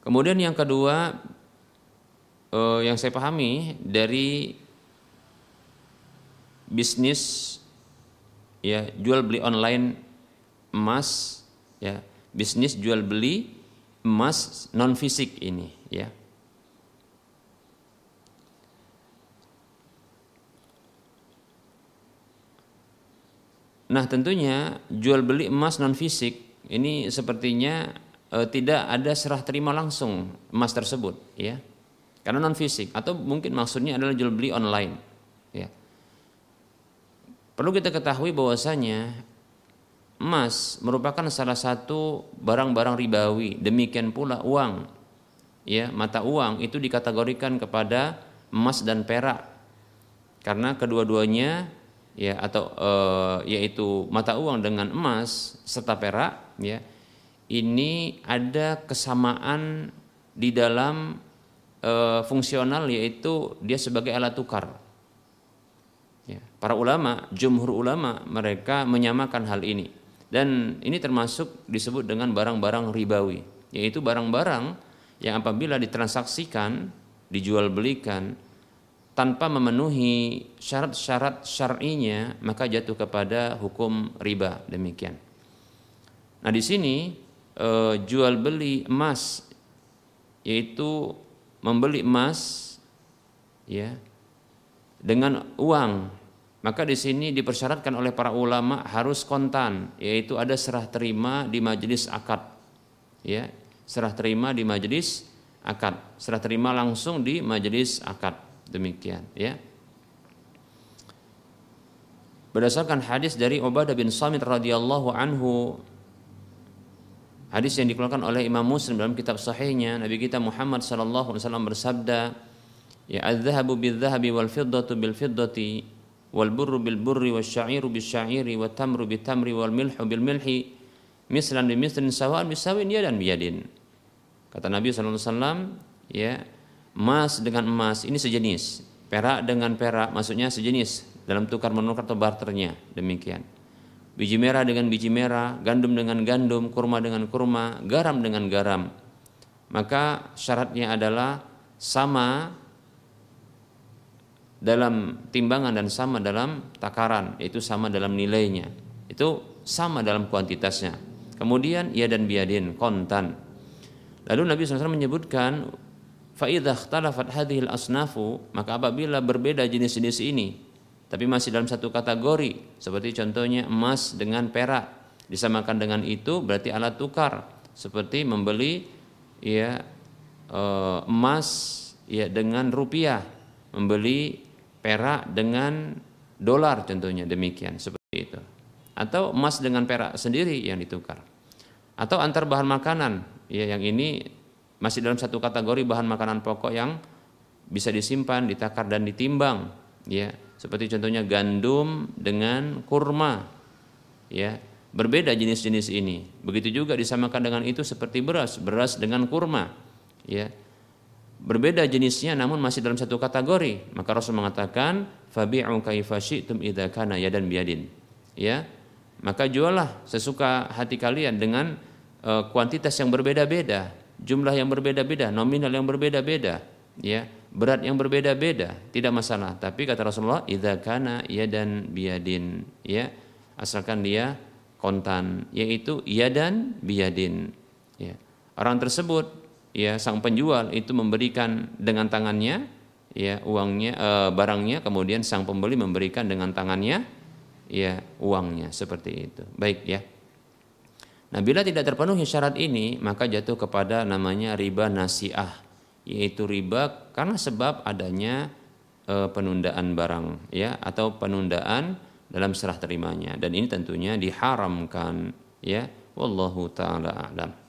Kemudian yang kedua uh, yang saya pahami dari bisnis ya jual beli online emas ya bisnis jual beli emas non fisik ini ya Nah tentunya jual beli emas non fisik ini sepertinya e, tidak ada serah terima langsung emas tersebut ya. Karena non fisik atau mungkin maksudnya adalah jual beli online ya. Perlu kita ketahui bahwasanya emas merupakan salah satu barang-barang ribawi. Demikian pula uang ya. Mata uang itu dikategorikan kepada emas dan perak. Karena kedua-duanya ya atau e, yaitu mata uang dengan emas serta perak ya ini ada kesamaan di dalam e, fungsional yaitu dia sebagai alat tukar. Ya, para ulama jumhur ulama mereka menyamakan hal ini. Dan ini termasuk disebut dengan barang-barang ribawi yaitu barang-barang yang apabila ditransaksikan dijual belikan tanpa memenuhi syarat-syarat syar'inya maka jatuh kepada hukum riba. Demikian. Nah di sini e, jual beli emas yaitu membeli emas ya dengan uang. Maka di sini dipersyaratkan oleh para ulama harus kontan yaitu ada serah terima di majelis akad ya. Serah terima di majelis akad. Serah terima langsung di majelis akad Demikian ya. Berdasarkan hadis dari Ubadah bin Samit radhiyallahu anhu Hadis yang dikeluarkan oleh Imam Muslim dalam kitab sahihnya Nabi kita Muhammad sallallahu alaihi wasallam bersabda Ya adz-dzahabu bil-dzahabi wal fiddatu bil fiddati wal burru bil burri wasy-sya'iru bis sya'iri wat tamru bit tamri wal milhu bil milhi mislan bi mislin sawa'an bisawin yadan biyadin. Kata Nabi sallallahu alaihi wasallam ya emas dengan emas ini sejenis, perak dengan perak maksudnya sejenis dalam tukar menukar atau barternya demikian. Biji merah dengan biji merah, gandum dengan gandum, kurma dengan kurma, garam dengan garam. Maka syaratnya adalah sama dalam timbangan dan sama dalam takaran, yaitu sama dalam nilainya. Itu sama dalam kuantitasnya. Kemudian ia dan biadin kontan. Lalu Nabi SAW menyebutkan Faidah talafat hadhil asnafu maka apabila berbeda jenis-jenis ini tapi masih dalam satu kategori seperti contohnya emas dengan perak disamakan dengan itu berarti alat tukar seperti membeli ya emas ya dengan rupiah membeli perak dengan dolar contohnya demikian seperti itu. Atau emas dengan perak sendiri yang ditukar. Atau antar bahan makanan ya yang ini masih dalam satu kategori bahan makanan pokok yang bisa disimpan, ditakar dan ditimbang, ya. Seperti contohnya gandum dengan kurma, ya. Berbeda jenis-jenis ini. Begitu juga disamakan dengan itu seperti beras, beras dengan kurma, ya. Berbeda jenisnya namun masih dalam satu kategori. Maka Rasul mengatakan, "Fabi'u kaifa syi'tum idza kana yadan biyadin." Ya. Maka jualah sesuka hati kalian dengan uh, kuantitas yang berbeda-beda jumlah yang berbeda-beda, nominal yang berbeda-beda, ya, berat yang berbeda-beda, tidak masalah. Tapi kata Rasulullah, idza kana yadan biyadin, ya, asalkan dia kontan, yaitu yadan biyadin. Ya. Orang tersebut, ya, sang penjual itu memberikan dengan tangannya, ya, uangnya, e, barangnya, kemudian sang pembeli memberikan dengan tangannya, ya, uangnya seperti itu. Baik, ya. Nah, bila tidak terpenuhi syarat ini, maka jatuh kepada namanya riba nasiah, yaitu riba karena sebab adanya e, penundaan barang ya atau penundaan dalam serah terimanya dan ini tentunya diharamkan ya wallahu taala a'lam.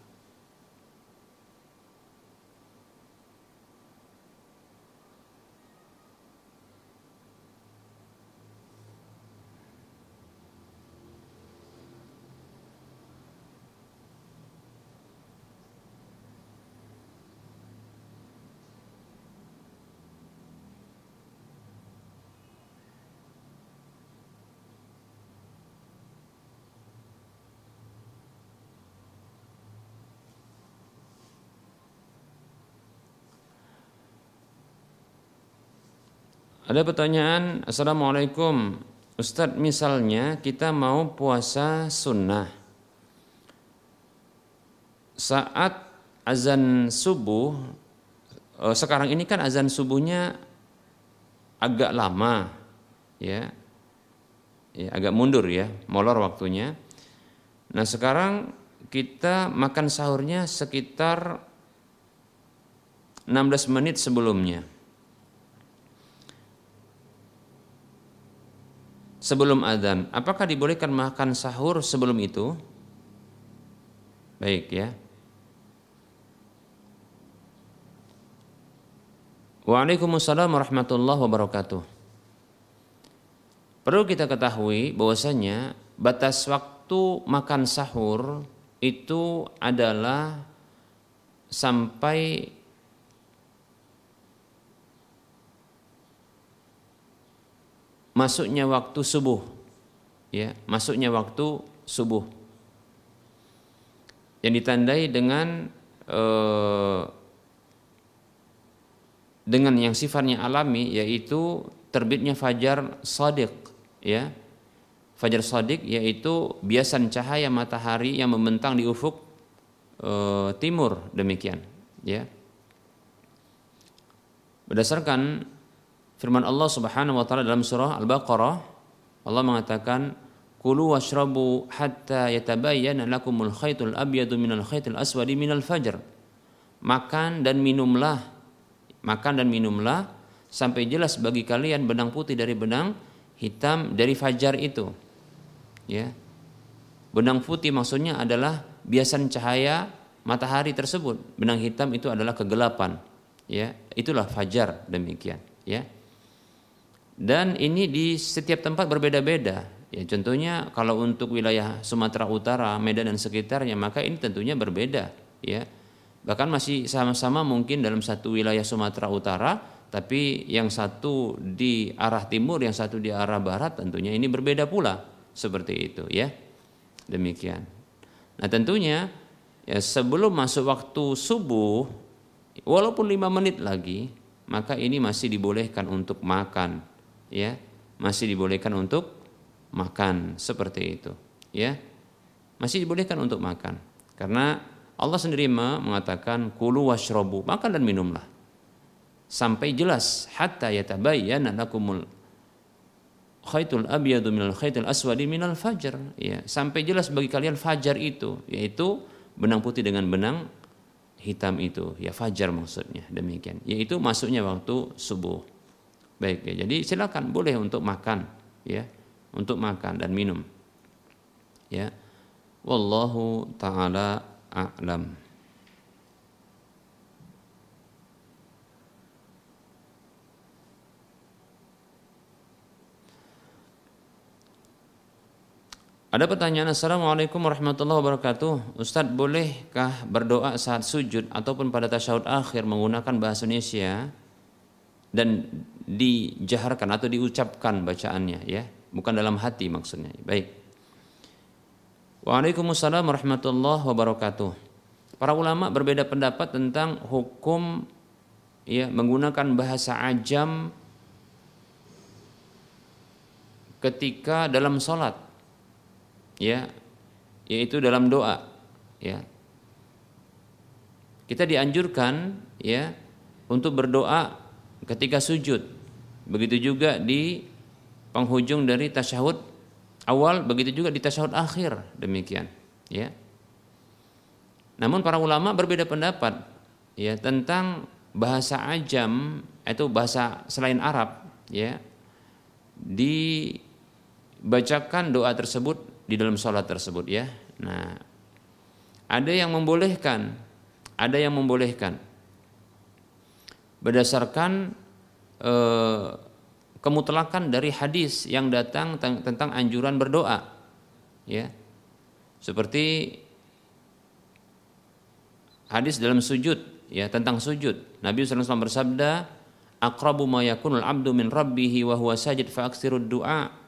Ada pertanyaan, Assalamualaikum. Ustadz misalnya kita mau puasa sunnah. Saat azan subuh, eh, sekarang ini kan azan subuhnya agak lama, ya, ya agak mundur ya, molor waktunya. Nah sekarang kita makan sahurnya sekitar 16 menit sebelumnya. Sebelum adzan. Apakah dibolehkan makan sahur sebelum itu? Baik ya. Waalaikumsalam warahmatullahi wabarakatuh. Perlu kita ketahui bahwasanya batas waktu makan sahur itu adalah sampai masuknya waktu subuh. Ya masuknya waktu subuh. Yang ditandai dengan eh, dengan yang sifatnya alami yaitu terbitnya fajar sadiq ya. Fajar sadiq yaitu biasan cahaya matahari yang membentang di ufuk eh, timur demikian ya. Berdasarkan firman Allah Subhanahu wa taala dalam surah Al-Baqarah Allah mengatakan kulu washrabu hatta yatabayyana lakumul khaytul abyadu minal khaytil aswadi minal fajr. Makan dan minumlah makan dan minumlah sampai jelas bagi kalian benang putih dari benang hitam dari fajar itu. Ya. Benang putih maksudnya adalah biasan cahaya matahari tersebut. Benang hitam itu adalah kegelapan. Ya itulah fajar demikian. Ya dan ini di setiap tempat berbeda-beda. Ya, contohnya kalau untuk wilayah Sumatera Utara, Medan dan sekitarnya, maka ini tentunya berbeda, ya. Bahkan masih sama-sama mungkin dalam satu wilayah Sumatera Utara, tapi yang satu di arah timur, yang satu di arah barat, tentunya ini berbeda pula, seperti itu, ya. Demikian. Nah, tentunya ya sebelum masuk waktu subuh, walaupun lima menit lagi, maka ini masih dibolehkan untuk makan ya masih dibolehkan untuk makan seperti itu ya. Masih dibolehkan untuk makan. Karena Allah sendiri mengatakan kulu washrobu makan dan minumlah. Sampai jelas hatta yatabayyana lakumul khaitul abyadu minal khaitul aswadi minal fajar. Ya sampai jelas bagi kalian fajar itu yaitu benang putih dengan benang hitam itu. Ya fajar maksudnya demikian. Yaitu masuknya waktu subuh Baik ya. Jadi silakan boleh untuk makan ya, untuk makan dan minum. Ya. Wallahu taala a'lam. Ada pertanyaan Assalamualaikum warahmatullahi wabarakatuh Ustadz bolehkah berdoa saat sujud ataupun pada tasyahud akhir menggunakan bahasa Indonesia dan dijaharkan atau diucapkan bacaannya ya. Bukan dalam hati maksudnya. Baik. Waalaikumsalam warahmatullahi wabarakatuh. Para ulama berbeda pendapat tentang hukum ya menggunakan bahasa ajam ketika dalam sholat ya yaitu dalam doa ya. Kita dianjurkan ya untuk berdoa ketika sujud. Begitu juga di penghujung dari tasyahud awal, begitu juga di tasyahud akhir demikian, ya. Namun para ulama berbeda pendapat ya tentang bahasa ajam itu bahasa selain Arab ya dibacakan doa tersebut di dalam sholat tersebut ya. Nah, ada yang membolehkan, ada yang membolehkan berdasarkan eh, kemutlakan dari hadis yang datang tentang anjuran berdoa. Ya. Seperti hadis dalam sujud ya tentang sujud. Nabi SAW bersabda aqrabu ma yakunul abdu min rabbihi wa huwa sajid fa du'a.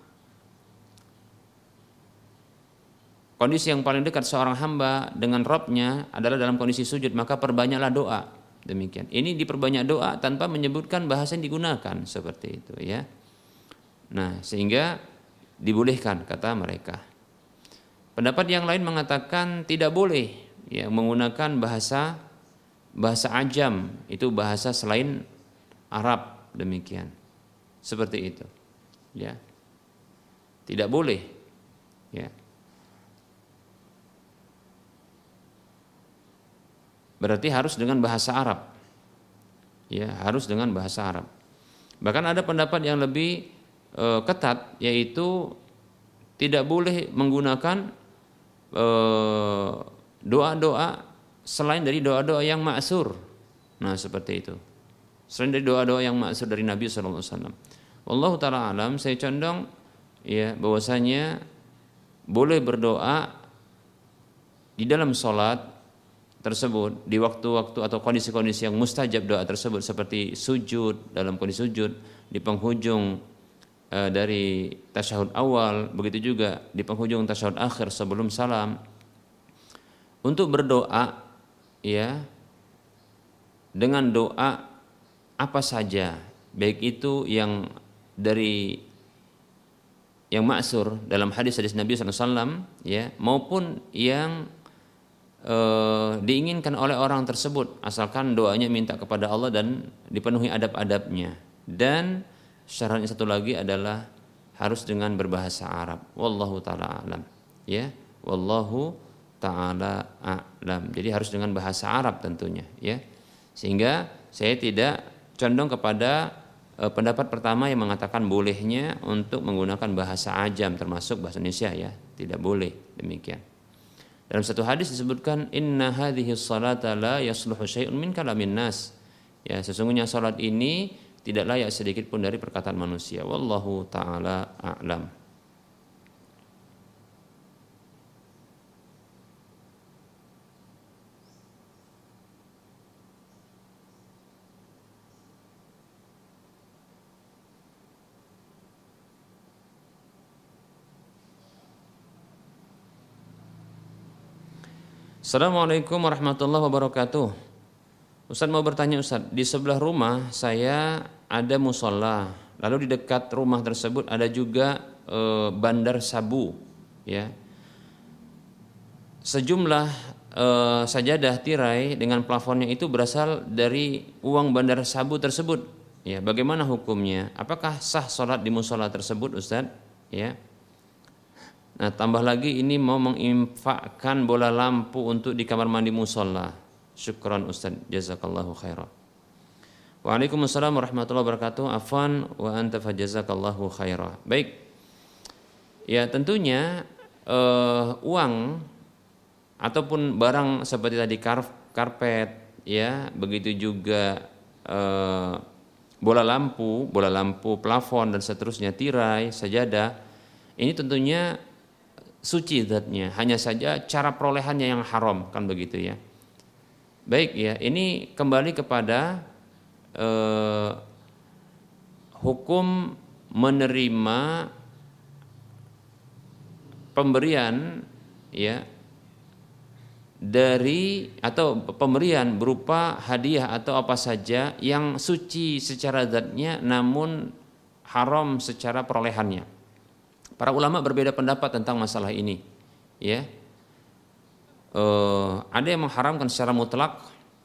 Kondisi yang paling dekat seorang hamba dengan Robnya adalah dalam kondisi sujud, maka perbanyaklah doa Demikian. Ini diperbanyak doa tanpa menyebutkan bahasa yang digunakan seperti itu ya. Nah, sehingga dibolehkan kata mereka. Pendapat yang lain mengatakan tidak boleh ya menggunakan bahasa bahasa ajam itu bahasa selain Arab demikian. Seperti itu. Ya. Tidak boleh. Ya. Berarti harus dengan bahasa Arab. Ya, harus dengan bahasa Arab. Bahkan ada pendapat yang lebih e, ketat yaitu tidak boleh menggunakan eh, doa-doa e, selain dari doa-doa yang maksur. Nah, seperti itu. Selain dari doa-doa yang maksur dari Nabi sallallahu alaihi wasallam. Taala alam, saya condong ya bahwasanya boleh berdoa di dalam sholat tersebut di waktu-waktu atau kondisi-kondisi yang mustajab doa tersebut seperti sujud dalam kondisi sujud di penghujung e, dari tasyahud awal begitu juga di penghujung tasyahud akhir sebelum salam. Untuk berdoa ya dengan doa apa saja baik itu yang dari yang maksur dalam hadis-hadis Nabi SAW ya maupun yang e, diinginkan oleh orang tersebut asalkan doanya minta kepada Allah dan dipenuhi adab-adabnya. Dan syaratnya satu lagi adalah harus dengan berbahasa Arab. Wallahu taala alam. Ya wallahu taala alam. Jadi harus dengan bahasa Arab tentunya ya. Sehingga saya tidak condong kepada e, pendapat pertama yang mengatakan bolehnya untuk menggunakan bahasa ajam termasuk bahasa Indonesia ya. Tidak boleh demikian dalam satu hadis disebutkan inna hadhihi salata la yasluhu syai'un min kalamin nas. Ya, sesungguhnya salat ini tidak layak sedikit pun dari perkataan manusia. Wallahu taala a'lam. Assalamualaikum warahmatullahi wabarakatuh. Ustaz mau bertanya Ustaz, di sebelah rumah saya ada musola, lalu di dekat rumah tersebut ada juga e, bandar sabu, ya. Sejumlah e, sajadah tirai dengan plafonnya itu berasal dari uang bandar sabu tersebut. Ya, bagaimana hukumnya? Apakah sah sholat di musola tersebut, Ustaz? Ya. Nah, tambah lagi ini mau menginfakkan bola lampu untuk di kamar mandi musola. Syukran Ustaz, jazakallahu khairan. Waalaikumsalam warahmatullahi wabarakatuh. Afwan wa anta fajazakallahu khairan. Baik. Ya, tentunya uh, uang ataupun barang seperti tadi karpet ya, begitu juga uh, bola lampu, bola lampu plafon dan seterusnya, tirai, sajadah. Ini tentunya suci zatnya, hanya saja cara perolehannya yang haram kan begitu ya. Baik ya, ini kembali kepada eh, hukum menerima pemberian ya dari atau pemberian berupa hadiah atau apa saja yang suci secara zatnya namun haram secara perolehannya. Para ulama berbeda pendapat tentang masalah ini. Ya, uh, ada yang mengharamkan secara mutlak,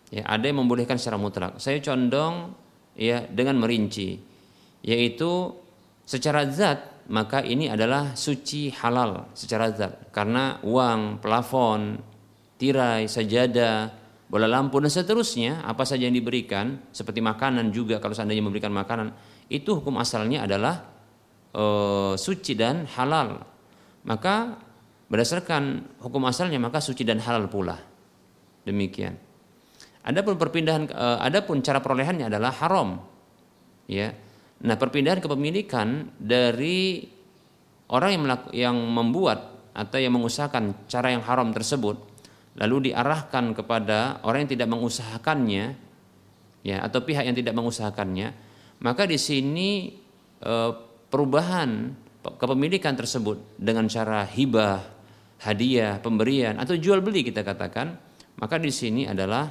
ya, ada yang membolehkan secara mutlak. Saya condong ya dengan merinci, yaitu secara zat maka ini adalah suci halal secara zat karena uang, plafon, tirai, sajadah, bola lampu dan seterusnya apa saja yang diberikan seperti makanan juga kalau seandainya memberikan makanan itu hukum asalnya adalah e, suci dan halal maka berdasarkan hukum asalnya maka suci dan halal pula. Demikian. Adapun perpindahan e, adapun cara perolehannya adalah haram. Ya. Nah perpindahan kepemilikan dari orang yang melaku, yang membuat atau yang mengusahakan cara yang haram tersebut lalu diarahkan kepada orang yang tidak mengusahakannya ya atau pihak yang tidak mengusahakannya maka di sini e, perubahan kepemilikan tersebut dengan cara hibah, hadiah, pemberian atau jual beli kita katakan, maka di sini adalah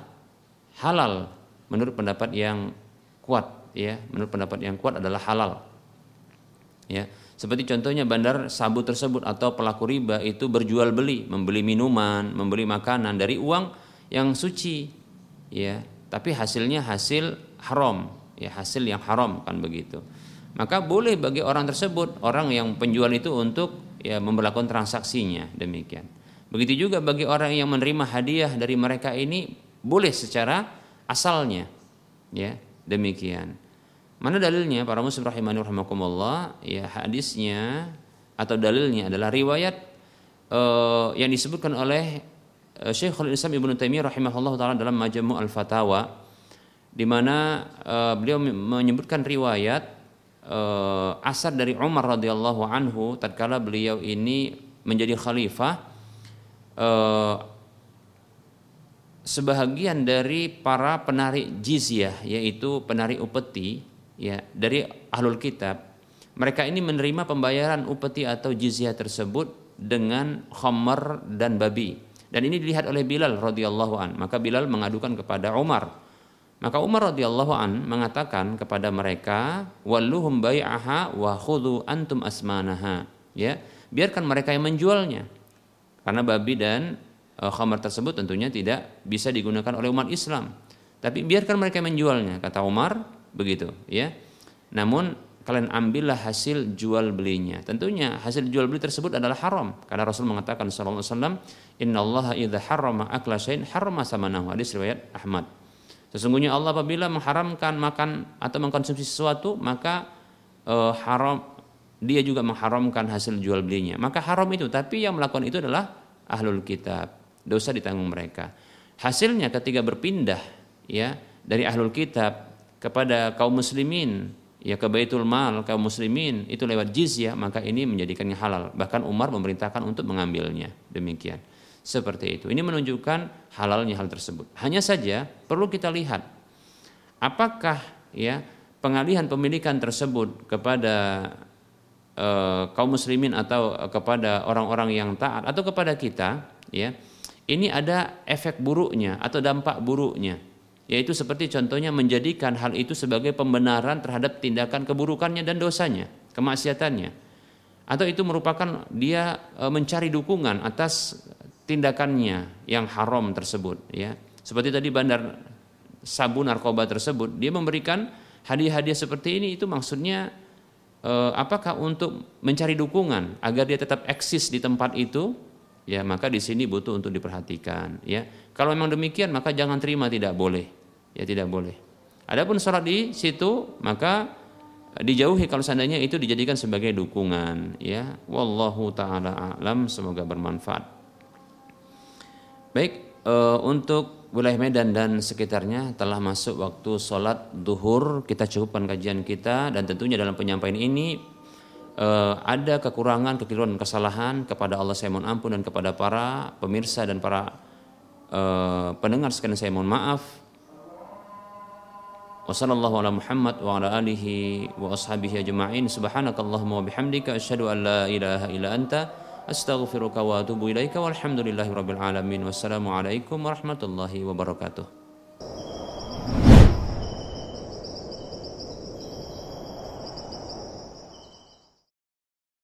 halal. Menurut pendapat yang kuat ya. Menurut pendapat yang kuat adalah halal. Ya. Seperti contohnya bandar sabu tersebut atau pelaku riba itu berjual beli membeli minuman membeli makanan dari uang yang suci ya. Tapi hasilnya hasil haram ya hasil yang haram kan begitu maka boleh bagi orang tersebut orang yang penjual itu untuk ya memperlakukan transaksinya demikian. Begitu juga bagi orang yang menerima hadiah dari mereka ini boleh secara asalnya ya demikian. Mana dalilnya? Para muslim rahimani rahimakumullah ya hadisnya atau dalilnya adalah riwayat uh, yang disebutkan oleh uh, Syekhul Islam Ibnu Taimiyah rahimahullah taala dalam Majmu' Al-Fatawa di mana uh, beliau menyebutkan riwayat uh, asar dari Umar radhiyallahu anhu tatkala beliau ini menjadi khalifah uh, sebahagian dari para penarik jizyah yaitu penarik upeti ya dari ahlul kitab mereka ini menerima pembayaran upeti atau jizyah tersebut dengan khamar dan babi. Dan ini dilihat oleh Bilal radhiyallahu an. Maka Bilal mengadukan kepada Umar maka Umar radhiyallahu an mengatakan kepada mereka walluhum bai'aha wa khudhu antum asmanaha ya biarkan mereka yang menjualnya karena babi dan uh, khamar tersebut tentunya tidak bisa digunakan oleh umat Islam. Tapi biarkan mereka menjualnya, kata Umar, begitu, ya. Namun kalian ambillah hasil jual belinya. Tentunya hasil jual beli tersebut adalah haram karena Rasul mengatakan sallallahu alaihi wasallam, "Innallaha idza harrama akla syai'in harrama samanahu." Hadis riwayat Ahmad. Sesungguhnya Allah apabila mengharamkan makan atau mengkonsumsi sesuatu, maka uh, haram dia juga mengharamkan hasil jual belinya. Maka haram itu, tapi yang melakukan itu adalah ahlul kitab dosa ditanggung mereka. Hasilnya ketika berpindah ya dari ahlul kitab kepada kaum muslimin ya ke baitul mal kaum muslimin itu lewat jizyah maka ini menjadikannya halal bahkan Umar memerintahkan untuk mengambilnya demikian seperti itu. Ini menunjukkan halalnya hal tersebut. Hanya saja perlu kita lihat apakah ya pengalihan pemilikan tersebut kepada uh, kaum muslimin atau kepada orang-orang yang taat atau kepada kita ya ini ada efek buruknya atau dampak buruknya. Yaitu seperti contohnya menjadikan hal itu sebagai pembenaran terhadap tindakan keburukannya dan dosanya, kemaksiatannya. Atau itu merupakan dia e, mencari dukungan atas tindakannya yang haram tersebut ya. Seperti tadi bandar sabu narkoba tersebut, dia memberikan hadiah-hadiah seperti ini itu maksudnya e, apakah untuk mencari dukungan agar dia tetap eksis di tempat itu? Ya maka di sini butuh untuk diperhatikan ya. Kalau memang demikian maka jangan terima tidak boleh ya tidak boleh. Adapun sholat di situ maka dijauhi kalau seandainya itu dijadikan sebagai dukungan ya. Wallahu taala alam semoga bermanfaat baik e, untuk wilayah Medan dan sekitarnya telah masuk waktu sholat duhur kita cukupkan kajian kita dan tentunya dalam penyampaian ini uh, ada kekurangan, kekeliruan kesalahan kepada Allah saya mohon ampun dan kepada para pemirsa dan para uh, pendengar sekalian saya mohon maaf. Wassallallahu ala Muhammad wa ala alihi wa ashabihi ajma'in. Subhanakallahumma wa bihamdika asyhadu an la ilaha illa أستغفرك وأتوب إليك والحمد لله رب العالمين والسلام عليكم ورحمة الله وبركاته.